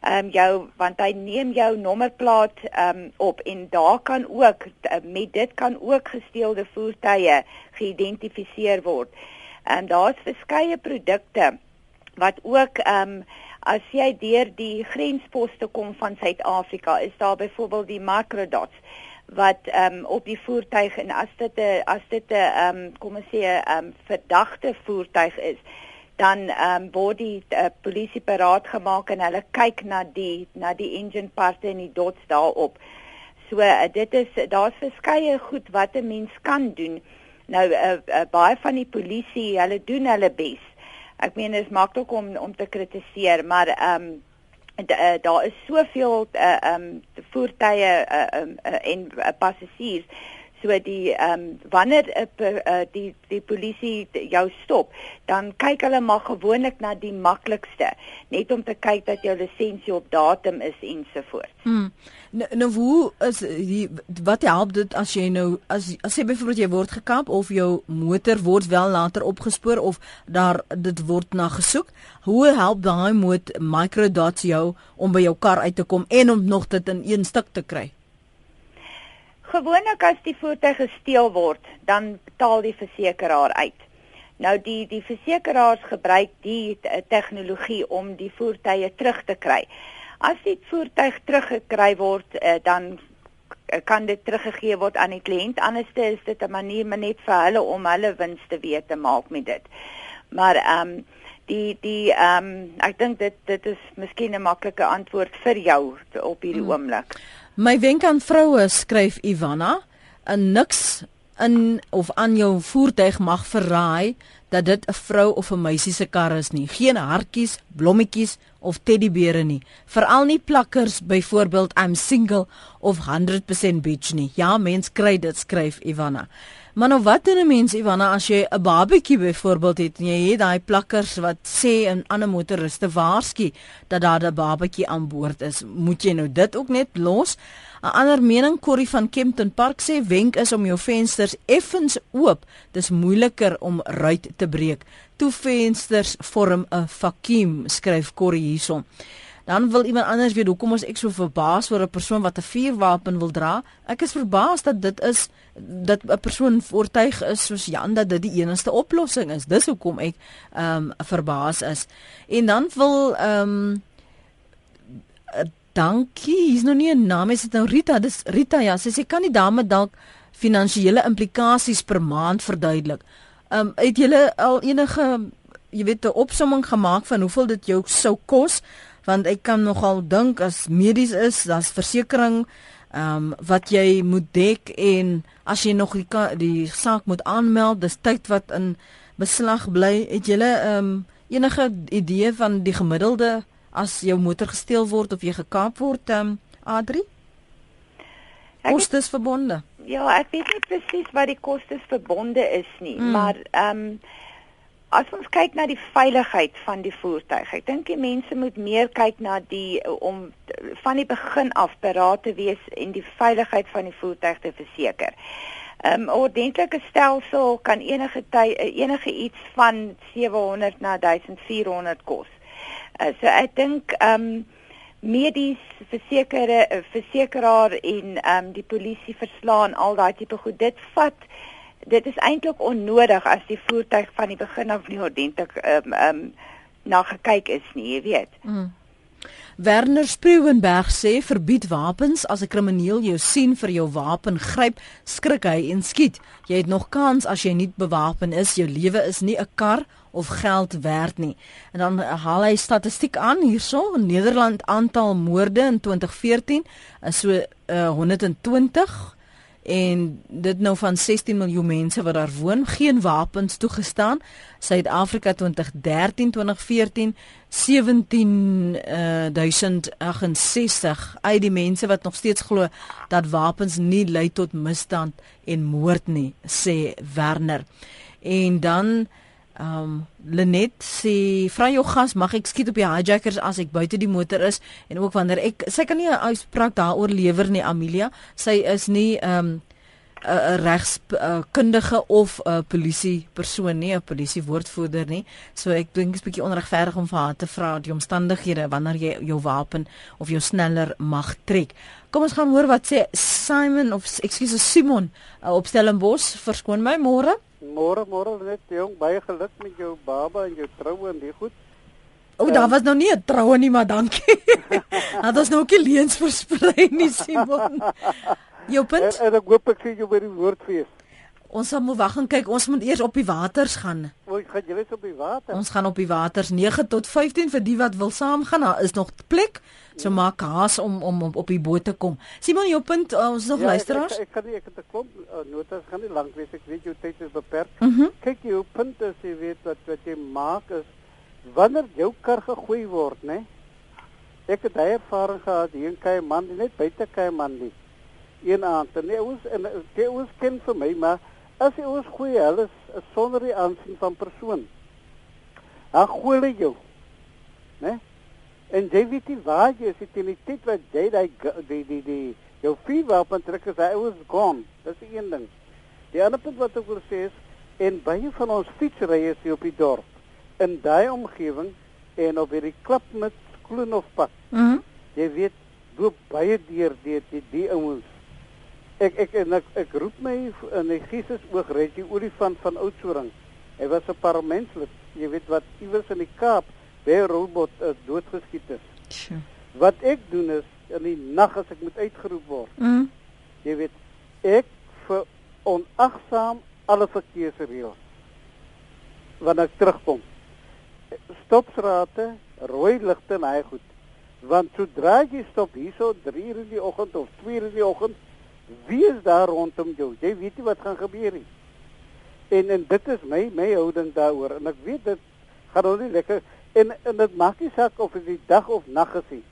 ehm um, jou want hy neem jou nommerplaat ehm um, op en daar kan ook met dit kan ook gesteelde voertuie geïdentifiseer word. En daar's verskeie produkte wat ook ehm um, as jy deur die grensposte kom van Suid-Afrika, is daar byvoorbeeld die microdots wat ehm um, op die voertuig en as dit 'n as dit 'n ehm um, kom ons sê 'n um, verdagte voertuig is, dan ehm um, word die uh, polisie paraat gemaak en hulle kyk na die na die engine parte en die dots daarop. So uh, dit is daar's verskeie goed wat 'n mens kan doen. Nou uh, uh, baie van die polisie, hulle doen hulle bes. Ek meen dit is maklik om om te kritiseer, maar ehm um, daar is soveel ehm uh, um, voertuie uh, um, uh, en uh, passasiers So die ehm um, wanneer uh, die die polisie jou stop, dan kyk hulle maar gewoonlik na die maklikste, net om te kyk dat jou lisensie op datum is ensovoorts. Hmm. Nou, nou hoe is die wat help dit as jy nou as as jy byvoorbeeld jy word gekap of jou motor word wel later opgespoor of daar dit word na gesoek, hoe help daai moet microdots jou om by jou kar uit te kom en om nog dit in een stuk te kry? Gewoonlik as die voertuig gesteel word, dan betaal die versekeraar uit. Nou die die versekeraars gebruik die tegnologie om die voertuie terug te kry. As die voertuig teruggekry word, eh, dan kan dit teruggegee word aan die kliënt. Anderste is dit 'n manier net vir hulle om hulle wins te weet te maak met dit. Maar ehm um, die die ehm um, ek dink dit dit is miskien 'n maklike antwoord vir jou op hierdie hmm. oomblik. My wenk aan vroue skryf Ivana, 'n niks in of aan jou voertuig mag verraai dat dit 'n vrou of 'n meisie se kar is nie. Geen hartjies, blommetjies of teddybere nie. Veral nie plakkers byvoorbeeld I'm single of 100% beach nie. Ja, mens kry dit skryf Ivana. Maar nou wat doen 'n mens Ivana as jy 'n babatjie byvoorbeeld het en jy het daai plakkers wat sê 'n ander motoriste waarsku dat daar 'n babatjie aan boord is, moet jy nou dit ook net los? 'n Ander mening Corrie van Kempton Park sê wenk is om jou vensters effens oop. Dis moeiliker om ruit te breek. Toe vensters vorm 'n vakuum, skryf Corrie hierson. Dan wil iemand anders weet hoekom ons ek so verbaas oor 'n persoon wat 'n vuurwapen wil dra. Ek is verbaas dat dit is dat 'n persoon oortuig is soos Jan dat dit die enigste oplossing is. Dis hoekom ek ehm um, verbaas is. En dan wil ehm um, dankie, hier's nog nie 'n naam, is dit nou Rita? Dis Rita ja, sy sê kan die dame dalk finansiële implikasies per maand verduidelik. Ehm um, het julle al enige jy weet 'n opsomming gemaak van hoeveel dit jou sou kos? Want ek kan nogal dink as medies is, daar's versekerings ehm um, wat jy moet dek en as jy nog die die saak moet aanmeld, dis tyd wat in beslag bly. Het jy ehm um, enige idee van die gemiddelde as jou motor gesteel word of jy gekaap word ehm um, Adri? Kostes verbonde. Ja, ek weet nie presies wat die kostes verbonde is nie, hmm. maar ehm um, as ons kyk na die veiligheid van die voertuig, ek dink die mense moet meer kyk na die om van die begin af beraad te wees en die veiligheid van die voertuig te verseker. 'n um, Ordentlike stelsel kan enige ty, enige iets van 700 na 1400 kos. Uh, so ek dink ehm um, medies versekerde versekeraar en ehm um, die polisie verslaan al daai tipe goed. Dit vat dit is eintlik onnodig as die voertuig van die begin af nie ordentlik ehm um, ehm um, na gekyk is nie, jy weet. Mm. Werner Spreewenberg sê verbied wapens as 'n krimineel jou sien vir jou wapen gryp, skrik hy en skiet. Jy het nog kans as jy nie bewapen is, jou lewe is nie 'n kar of geld werd nie. En dan haal hy statistiek aan hierso, Nederland aantal moorde in 2014 is so uh, 120 en dit nou van 16 miljoen mense wat daar woon, geen wapens toegestaan. Suid-Afrika 2013 2014 17068 uit die mense wat nog steeds glo dat wapens nie lei tot misdaad en moord nie, sê Werner. En dan Ehm um, Lenet sê vra jou gas mag ek skiet op die hijackers as ek buite die motor is en ook wanneer ek sy kan nie 'n uitspraak daaroor lewer nie Amelia. Sy is nie ehm um, 'n regskundige of 'n polisie persoon nie, 'n polisie woordvoerder nie. So ek dink dit is bietjie onregverdig om vir haar te vra die omstandighede wanneer jy jou wapen of jou sneller mag trek. Kom ons gaan hoor wat sê Simon of ekskuus Simon uh, op Stellenbosch. Verskoon my môre. Môre môre net jong baie geluk met jou baba en jou troue en die goed. O, oh, daar was nou nie 'n troue nie, maar dankie. Het ons nou ook nie leens versprei nie, Simon. Jou punt? En, en ek hoop ek sien jou by die woordfees. Ons sal moet wag en kyk. Ons moet eers op die waters gaan. O, gaan julle op die water? Ons gaan op die waters 9 tot 15 vir die wat wil saamgaan. Daar is nog plek. So maak haas om om op, op die boot te kom. Simon, jou punt, uh, ons nog ja, luisteraars. Ek, ek, ek kan nie ek het 'n klomp uh, notas gaan nie lank wees. Ek weet jou tyd is beperk. Mm -hmm. Kyk jou punt is jy weet wat wat jy maak is wanneer jou kar gegooi word, né? Ek het daai ervaring gehad hier in Kaiman, net buite Kaiman nie. Een aand, nee, ons en dit was ken vir my, maar as jy ons gooi, hulle is sonder die aansien van persoon. Dan gooi hulle jou. Né? En jy weet nie waar jy is teen die tyd wat jy daai die die die jou fever op trek is, hy was gone. Dis die een ding. Die ander punt wat ek wil sê is en baie van ons fietsrye is hier op die dorp in daai omgewing en op hierdie klip met Kloonhofpad. Mhm. Mm jy weet loop baie deur die die die ouens. Ek ek en ek, ek roep my in Jesus oog red die olifant van Oudtshoorn. Hy was 'n parlementslid, jy weet wat iewers in die Kaap baie robot uh, doodgeskiet is. Sure. Wat ek doen is in die nag as ek moet uitgeroep word. Mm. Jy weet, ek vir onagsaam alle verkeersreëls. Wanneer ek terugkom. Stopstrate, rooi ligte en hy goed. Want sodra jy stop hierso 3 uur in die oggend of 2 uur in die oggend, wie is daar rondom jou? Jy weet nie wat gaan gebeur nie. En en dit is my my houding daaroor en ek weet dit gaan nou nie lekker En en dit maak nie saak of dit dag of nag is nie.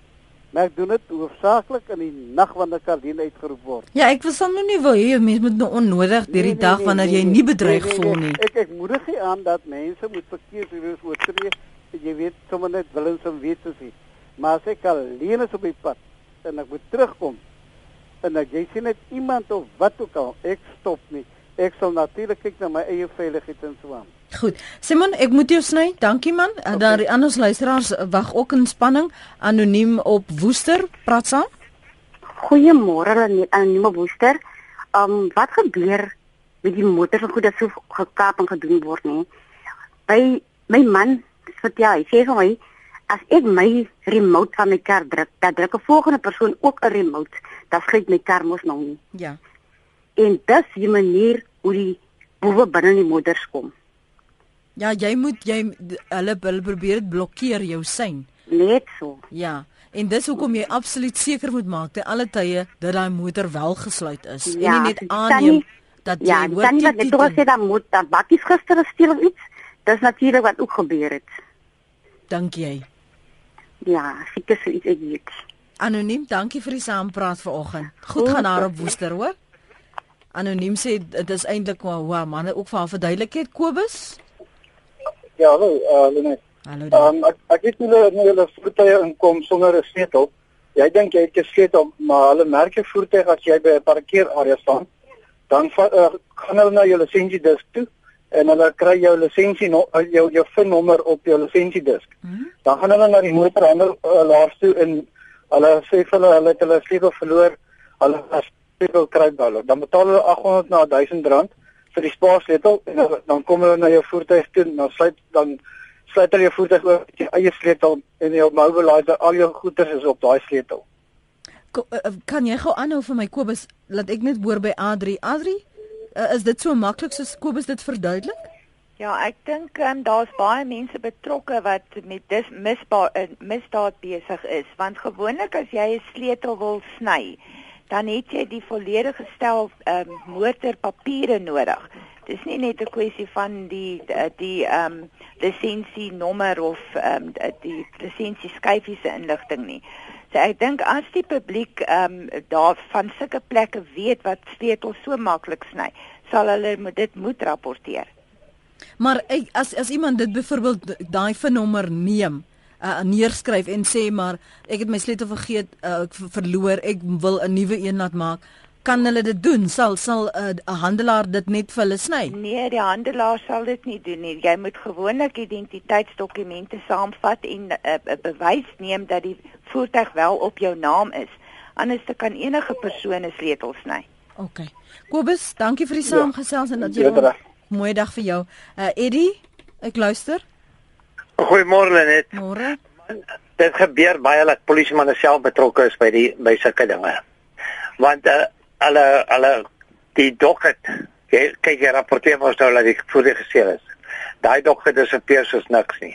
Maar ek doen dit hoofsaaklik in die nag wanneer ek alleen uitgeroep word. Ja, ek wil sommer nie wil hê mense moet nou onnodig deur die nee, dag nee, wanneer nee, jy nie bedreig nee, nee, voel nie. Ek ek moedig nie aan dat mense moet verkeersreëls oortree. Jy weet sommer net willens om weet te sien. Maar as ek alleen is op die pad en ek moet terugkom en ek jy sien net iemand of wat ook al, ek stop nie. Ek sal natuurlik kyk na my eie veiligheid en so aan. Goed. Simon, ek moet jou sny. Dankie man. Okay. Daar die ander luisteraars wag ook in spanning anoniem op Woester. Praat saam. Goeiemôre anoniem op Woester. Um wat gebeur met die motor van goed dat so gekaap en gedoen word nie? By my man vertel, hy sê vir my as ek my remote van my kar druk, dan druk 'n volgende persoon ook 'n remote. Dan skryf my kar mos nou nie. Ja. En dis die manier hoe die boewe binne die motors kom. Ja, jy moet jy hulle hulle probeer dit blokkeer jou sein. Net so. Ja. En dis hoekom jy absoluut seker moet maak te alle tye dat daai motor wel gesluit is ja, en nie net aanneem dat jy ja, hoor jy net toe sê dan moet dan bakkies gister gesteel of iets. Dis natuurlik wat ook gebeur het. Dink jy? Ja, seker so iets ek weet. Anoniem, dankie vir die saampraat vanoggend. Goed gaan daar op Woester, hoor. Anoniem sê dit is eintlik maar hoe manne ook vir haar verduidelikheid Kobus. Ja, hallo, uh, Lenet. Hallo. Ehm um, ek ek weet hulle nou hulle voertuie inkom sonder 'n sleutel. Jy dink jy het 'n sleutel, maar hulle merk jou voertuig as jy by 'n parkeerarea staan, dan uh, gaan hulle na jou lisensiedisk toe en hulle kry jou lisensie no, uh, jou jou VIN nommer op jou lisensiedisk. Hmm? Dan gaan hulle na die motorhandel uh, toe en hulle sê vir hulle hulle het hulle sleutel verloor. Hulle as sleutel kry hulle. Dan betaal hulle 800 na 1000 rand vir die spaarsleutel en dan kom hulle na jou voertuig toe en dan sluit dan sluit hulle jou voertuig oor met jou eie sleutel en jou mobilizer al jou goeder is op daai sleutel. Eh, eh, kan jy gou aanhou vir my Kobus laat ek net hoor by Adri. Adri, uh, is dit so maklik soos Kobus dit verduidelik? Ja, ek dink um, daar's baie mense betrokke wat met dis misbaar uh, misdaad besig is want gewoonlik as jy 'n sleutel wil sny dan het jy die volledige stel um, motorpapiere nodig. Dis nie net 'n kwessie van die die ehm um, lisensie nommer of ehm um, die lisensie skyfie se inligting nie. So ek dink as die publiek ehm um, daar van sulke plekke weet wat sleutels so maklik sny, sal hulle dit moet rapporteer. Maar as as iemand dit byvoorbeeld daai vernommer neem, uh, neerskryf en sê maar ek het my sleutel vergeet, uh, ek verloor, ek wil 'n nuwe een laat maak. Kan hulle dit doen? Sal sal 'n uh, handelaar dit net vir hulle sny? Nee, die handelaar sal dit nie doen nie. Jy moet gewoonlik identiteitsdokumente saamvat en 'n uh, bewys neem dat die voertuig wel op jou naam is. Anders kan enige persoon 'n sleutel sny. OK. Kobus, dankie vir die ja. saamgesels ja. en dat jy 'n mooi dag vir jou. Uh Eddie, ek luister. Goeiemôre net. Môre. Dit gebeur baie dat polisie manne self betrokke is by die by sulke dinge. Want uh, hulle hulle die dokter kyk jy rapporteer mos nou dat die voertuig gesteel is. Daai dokter disappear soos niks nie.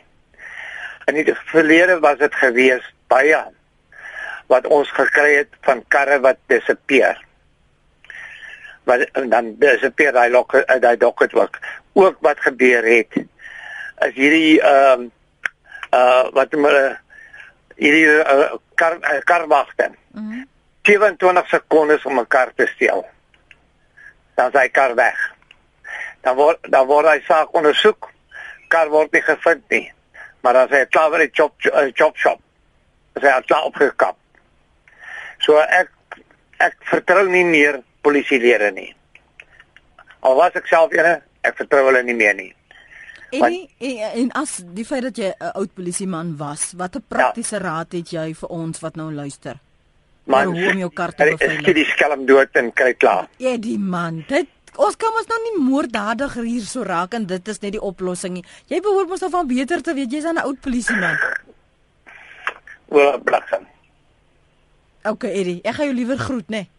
In die verlede was dit gewees baie wat ons gekry het van karre wat disappear. Wat dan disappear daai lok daai docket ook. Ook wat gebeur het is hierdie ehm uh, uh wat hulle hierdie uh, kar uh, karwagte. Mm 27 sekondes om 'n kar te steel. Dan sy kar weg. Dan word dan word hy saak ondersoek. Kar word nie gevind nie. Maar dan sê hy klaar by die chop chop shop. Sy het klaar opgekap. So ek ek vertrou nie meer polisielede nie. Al was ek self ene, ek vertrou hulle nie meer nie. En, en en as die feit dat jy 'n oud polisieman was, watter praktiese ja. raad het jy vir ons wat nou luister? Man, hoe om jou kar te beveilig? Ek skiet skelm dood en kry klaar. Ja, die man, dit ons kan mos nou nie moorddadiger hier so raak en dit is net die oplossing nie. Jy behoort mos nou van beter te weet, jy's 'n oud polisieman. Wel, blaksem. Okay, Eddie, ek gaan jou liewer groet, né? Nee.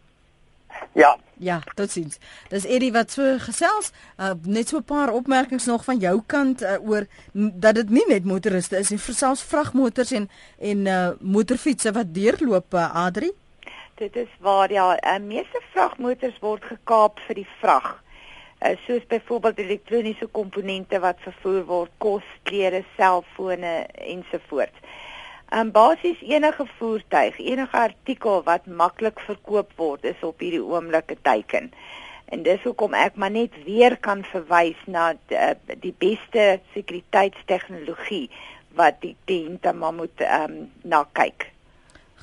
Ja. Ja, totsiens. Dis Eddie wat so gesels, uh, net so 'n paar opmerkings nog van jou kant uh, oor dat dit nie net motoriste is nie, selfs vragmotors en en uh, motorfietsse wat deurloop, uh, Adri. Dit is waar ja, uh, meeste vragmotors word gekaap vir die vrag. Uh, soos byvoorbeeld elektroniese komponente wat vervoer word, kos, klere, selfone ensovoorts. Um basies enige voertuig, enige artikel wat maklik verkoop word is op hierdie oomblik 'n teiken. En dis hoekom ek maar net weer kan verwys na die, uh, die beste sekuriteitstegnologie wat die kliënte maar moet um na kyk.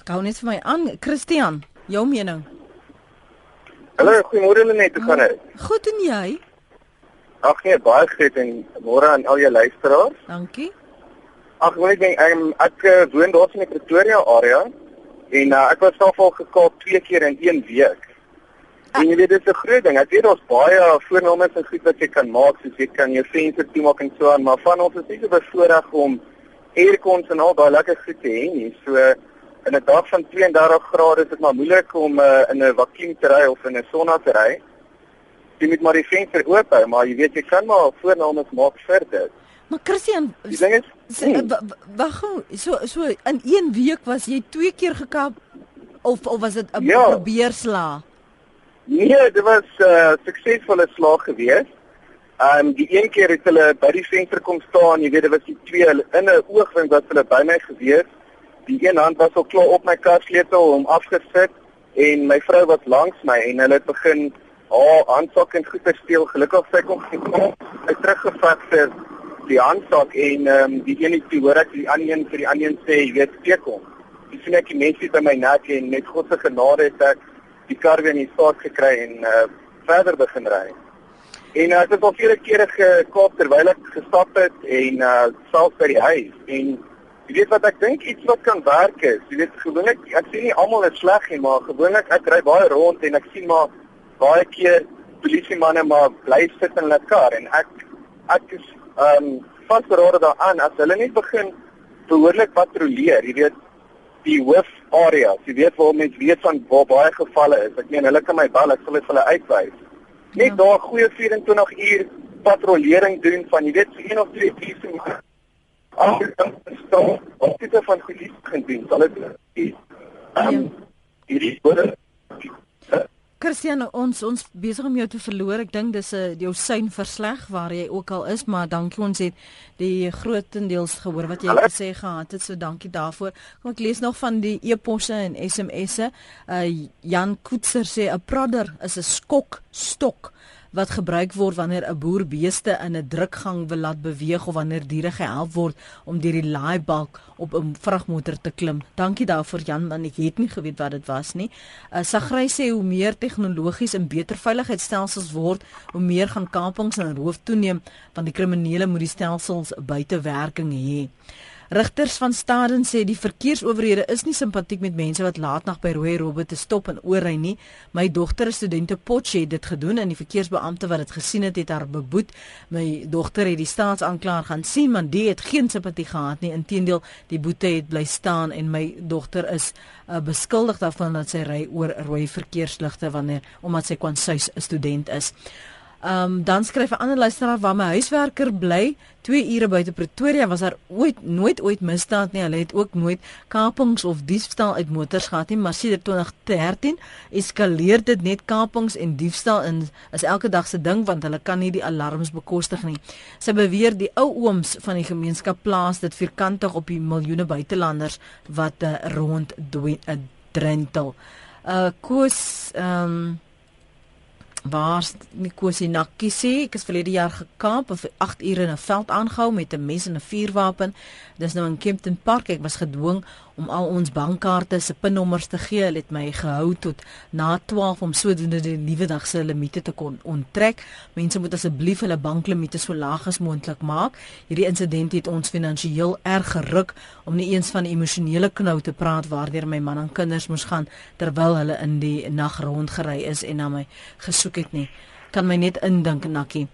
Gou net vir my aan, Christian, jou mening. Hallo, goeiemôre Lenet, hoe gaan dit? Goed en jy? Ag nee, baie goed en môre aan al jou luisteraars. Dankie. Ag nee, ek ek, ek uh, woon daar in die Pretoria area en uh, ek was self al gekaap twee keer in een week. En jy weet dit is 'n groot ding. Ek weet daar's baie voorname en goed wat jy kan maak, soos jy kan jou venster toemaak en so aan, maar van ons is nie so bevoorreg om aircons en al daai lekker goed te hê nie. So in 'n dag van 32 grade is dit maar moeilik om uh, in 'n vakuum te ry of in 'n sonna te ry. Jy moet maar die venster oop hou, maar jy weet jy kan maar voorname maak vir dit. Maar Christian, die ding is, wag gou, so so in een week was jy twee keer gekap of of was dit 'n ja. probeersla? Nee, dit was 'n uh, suksesvolle slag geweest. Ehm um, die een keer het hulle by die venster kom staan, jy weet dit was die twee in 'n oogwink wat hulle by my gewees. Die een hand was al klaar op my kassleutel om afgesit en my vrou was langs my en hulle het begin haar oh, handsak en goeder steel. Gelukkig sy kon gekom. Hy teruggevat vir die handsak en ehm um, die een het hoor ek die ander een vir die ander een sê jy weet steek hom. Dis sien ek die mense by my nek en net God se genade het ek die kar weer in die staat gekry en uh, verder begin ry. En uh, ek het al vele kere gekoop terwyl ek gestap het en uh self by die huis en jy weet wat ek dink iets wat kan werk is. Jy weet gewoonlik ek sien nie almal is sleg nie, maar gewoonlik ek ry baie rond en ek sien maar baie keer polisie manne maar bly sit in hulle kar en ek ek is ehm um, vasberade daaraan as hulle net begin behoorlik patrolleer, jy weet die hoof areas, jy weet waar mense weet van waar baie gevalle is. Ek meen hulle kan my bel, ek sal dit vir hulle uitwys. Net ja. daar goeie 24 uur patrollering doen van jy weet so een of twee polisie maar as jy dan staan, wat tipe van goedie gaan doen, sal dit ehm um, hierdie word Christian, ons ons besig om jou te verloor. Ek dink dis 'n uh, jou sein versleg waar jy ook al is, maar dankie ons het die grootendeels gehoor wat jy gesê gehad het. So dankie daarvoor. Kom ek lees nog van die e-posse en SMS'e. Uh Jan Koetser sê 'n prodder is 'n skok stok wat gebruik word wanneer 'n boer beeste in 'n drukgang wil laat beweeg of wanneer diere gehelp word om deur die laaibalk op 'n vragmotor te klim. Dankie daarvoor Jan, want ek het nie geweet wat dit was nie. Uh, Sagry sê hoe meer tegnologies en beter veiligheidsstelsels word, hoe meer gaan kapings en roof toeneem want die kriminele moet die stelsels buite werking hê. Rigters van Staden sê die verkeersowerhede is nie simpatiek met mense wat laatnag by rooi robbe te stop en oorry nie. My dogter, studente Potche, het dit gedoen en die verkeersbeampte wat dit gesien het, het haar beboet. My dogter het die staatsanklaer gaan sien, maar die het geen simpatie gehad nie. Inteendeel, die boete het bly staan en my dogter is uh, beskuldig daarvan dat sy ry oor rooi verkeersligte wanneer omdat sy kwansuis 'n student is. Ehm um, dan skryf 'n ander luisteraar waar my huiswerker bly 2 ure buite Pretoria was daar ooit nooit ooit misdaad nie. Hulle het ook nooit kapings of diefstal uit motors gehad nie, maar sedert 2013 eskaleer dit net kapings en diefstal in is elke dag se ding want hulle kan nie die alarms bekostig nie. Sy beweer die ou ooms van die gemeenskap plaas dit vierkantig op die miljoene buitelanders wat uh, rond uh, drentel. Uh koos ehm um, waar Nkosi Nakisi ek is verlede jaar gekamp of 8 ure in 'n veld aangehou met 'n mes en 'n vuurwapen. Dis nou in Kempton Park ek was gedwing om al ons bankkaarte se pinnommers te gee. Hulle het my gehou tot na 12 om sodoende die nuwe dag se limite te kon onttrek. Mense moet asseblief hulle banklimite so laag as moontlik maak. Hierdie insident het ons finansiëel erg geruk om nie eens van emosionele knou te praat waardeur my man en kinders moes gaan terwyl hulle in die nag rondgery is en na my gesoek het nie. Kan my net indink Nakkie.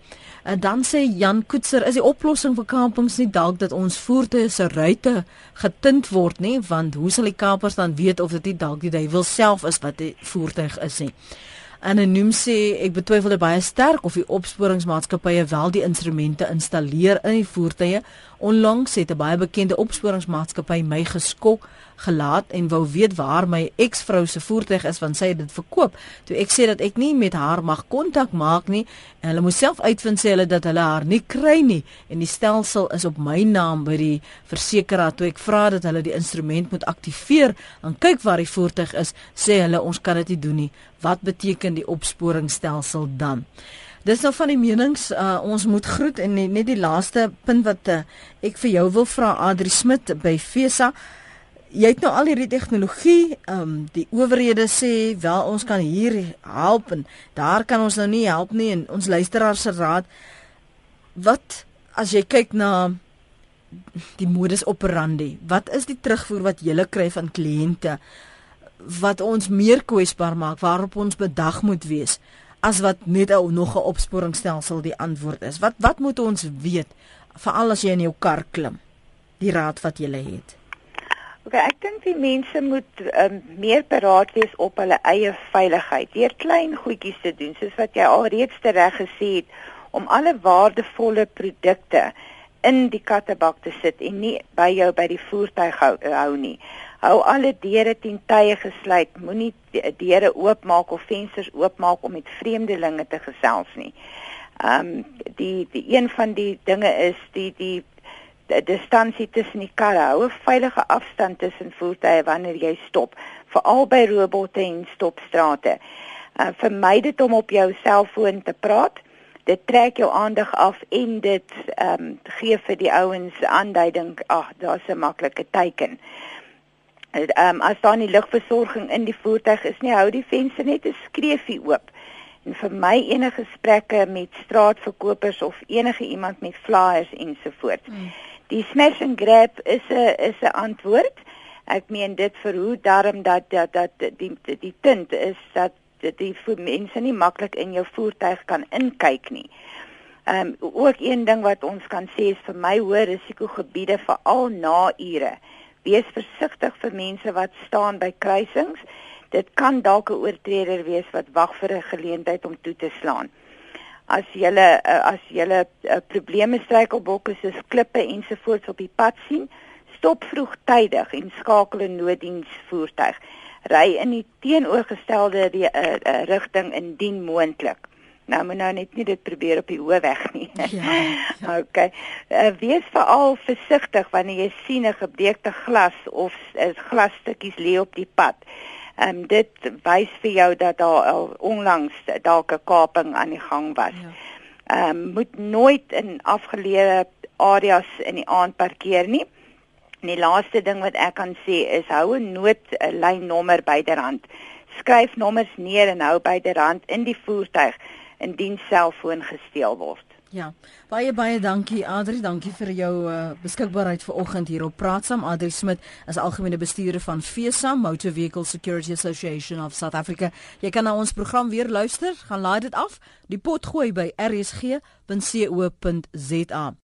En dan sê Jan Koetser, is die oplossing vir kampings nie dalk dat ons voertuie se ruitte getint word nie, want hoe sal die kapers dan weet of dit nie dalk die duiwel self is wat die voertuig is nie? Anoniem sê ek betwyfel baie sterk of die opsporingsmaatskappye wel die instrumente installeer in die voertuie. Onlangs het 'n baie bekende opsporingsmaatskappy my geskok gelaat en wou weet waar my eksvrou se voertuig is want sy het dit verkoop. Toe ek sê dat ek nie met haar mag kontak maak nie en hulle moes self uitvind sê hulle dat hulle haar nie kry nie en die stelsel is op my naam by die versekeraar. Toe ek vra dat hulle die instrument moet aktiveer en kyk waar die voertuig is, sê hulle ons kan dit nie doen nie. Wat beteken die opsporingsstelsel dan? Dis nou van die menings uh, ons moet groet en net die laaste punt wat uh, ek vir jou wil vra Adri Smit by FESA jy het nou al hierdie tegnologie, ehm um, die owerhede sê wel ons kan hier help en daar kan ons nou nie help nie en ons luisteraars se raad wat as jy kyk na die modus operandi, wat is die terugvoer wat jy kry van kliënte wat ons meer kwesbaar maak waarop ons bedag moet wees as wat net ou nog 'n opsporingsstelsel die antwoord is. Wat wat moet ons weet veral as jy in jou kar klim? Die raad wat jy het. Okay, ek dink die mense moet um, meer paraat wees op hulle eie veiligheid. Deur klein goedjies te doen, soos wat jy alreeds tereg gesê het, om alle waardevolle produkte in die kattebak te sit en nie by jou by die voertuig hou, hou nie. Hou alle deure ten tye gesluit. Moenie deure oopmaak of vensters oopmaak om met vreemdelinge te gesels nie. Ehm um, die die een van die dinge is die die distansie tussen die karre, hou 'n veilige afstand tussen voertuie wanneer jy stop, veral by robotte en stopstrate. Uh, vermy dit om op jou selfoon te praat. Dit trek jou aandag af en dit ehm um, gee vir die ouens aanduiding, ag, daar's 'n maklike teken. Ehm um, as daar nie lugversorging in die voertuig is nie, hou die venster net 'n skreefie oop. En vir my enige gesprekke met straatverkopers of enige iemand met flyers ensovoorts. Hmm die smash and grab is 'n is 'n antwoord. Ek meen dit verhoed daarom dat dat dat die die, punt is dat die vir mense nie maklik in jou voertuig kan inkyk nie. Ehm um, ook een ding wat ons kan sê is vir my hoë risikogebiede veral na ure. Wees versigtig vir mense wat staan by kruisings. Dit kan dalk 'n oortreder wees wat wag vir 'n geleentheid om toe te slaan as jy uh, as jy uh, probleme struikelblokke soos klippe ensovoorts op die pad sien, stop vroegtydig en skakel 'n nooddiensvoertuig. Ry in die teenoorgestelde uh, uh, rigting indien moontlik. Nou moet nou net nie dit probeer op die hoë weg nie. Ja. ja. Okay. Uh, wees veral versigtig wanneer jy sien 'n gebreekte glas of uh, glasstukkies lê op die pad. Ehm um, dit wys vir jou dat daar al onlangs dalk 'n kaping aan die gang was. Ja. Ehm ja. um, moet nooit in afgeleë areas in die aand parkeer nie. En die laaste ding wat ek kan sê is hou 'n noodlynnommer byderhand. Skryf nommers neer en hou byderhand in die voertuig indien selfoon gesteel word. Ja. Baie baie dankie Adri, dankie vir jou uh, beskikbaarheid vanoggend hier op Praat saam. Adri Smit is algemene bestuurder van FESA, Motor Vehicle Security Association of South Africa. Jy kan na ons program weer luister, gaan laai dit af. Die pot gooi by rsg.co.za.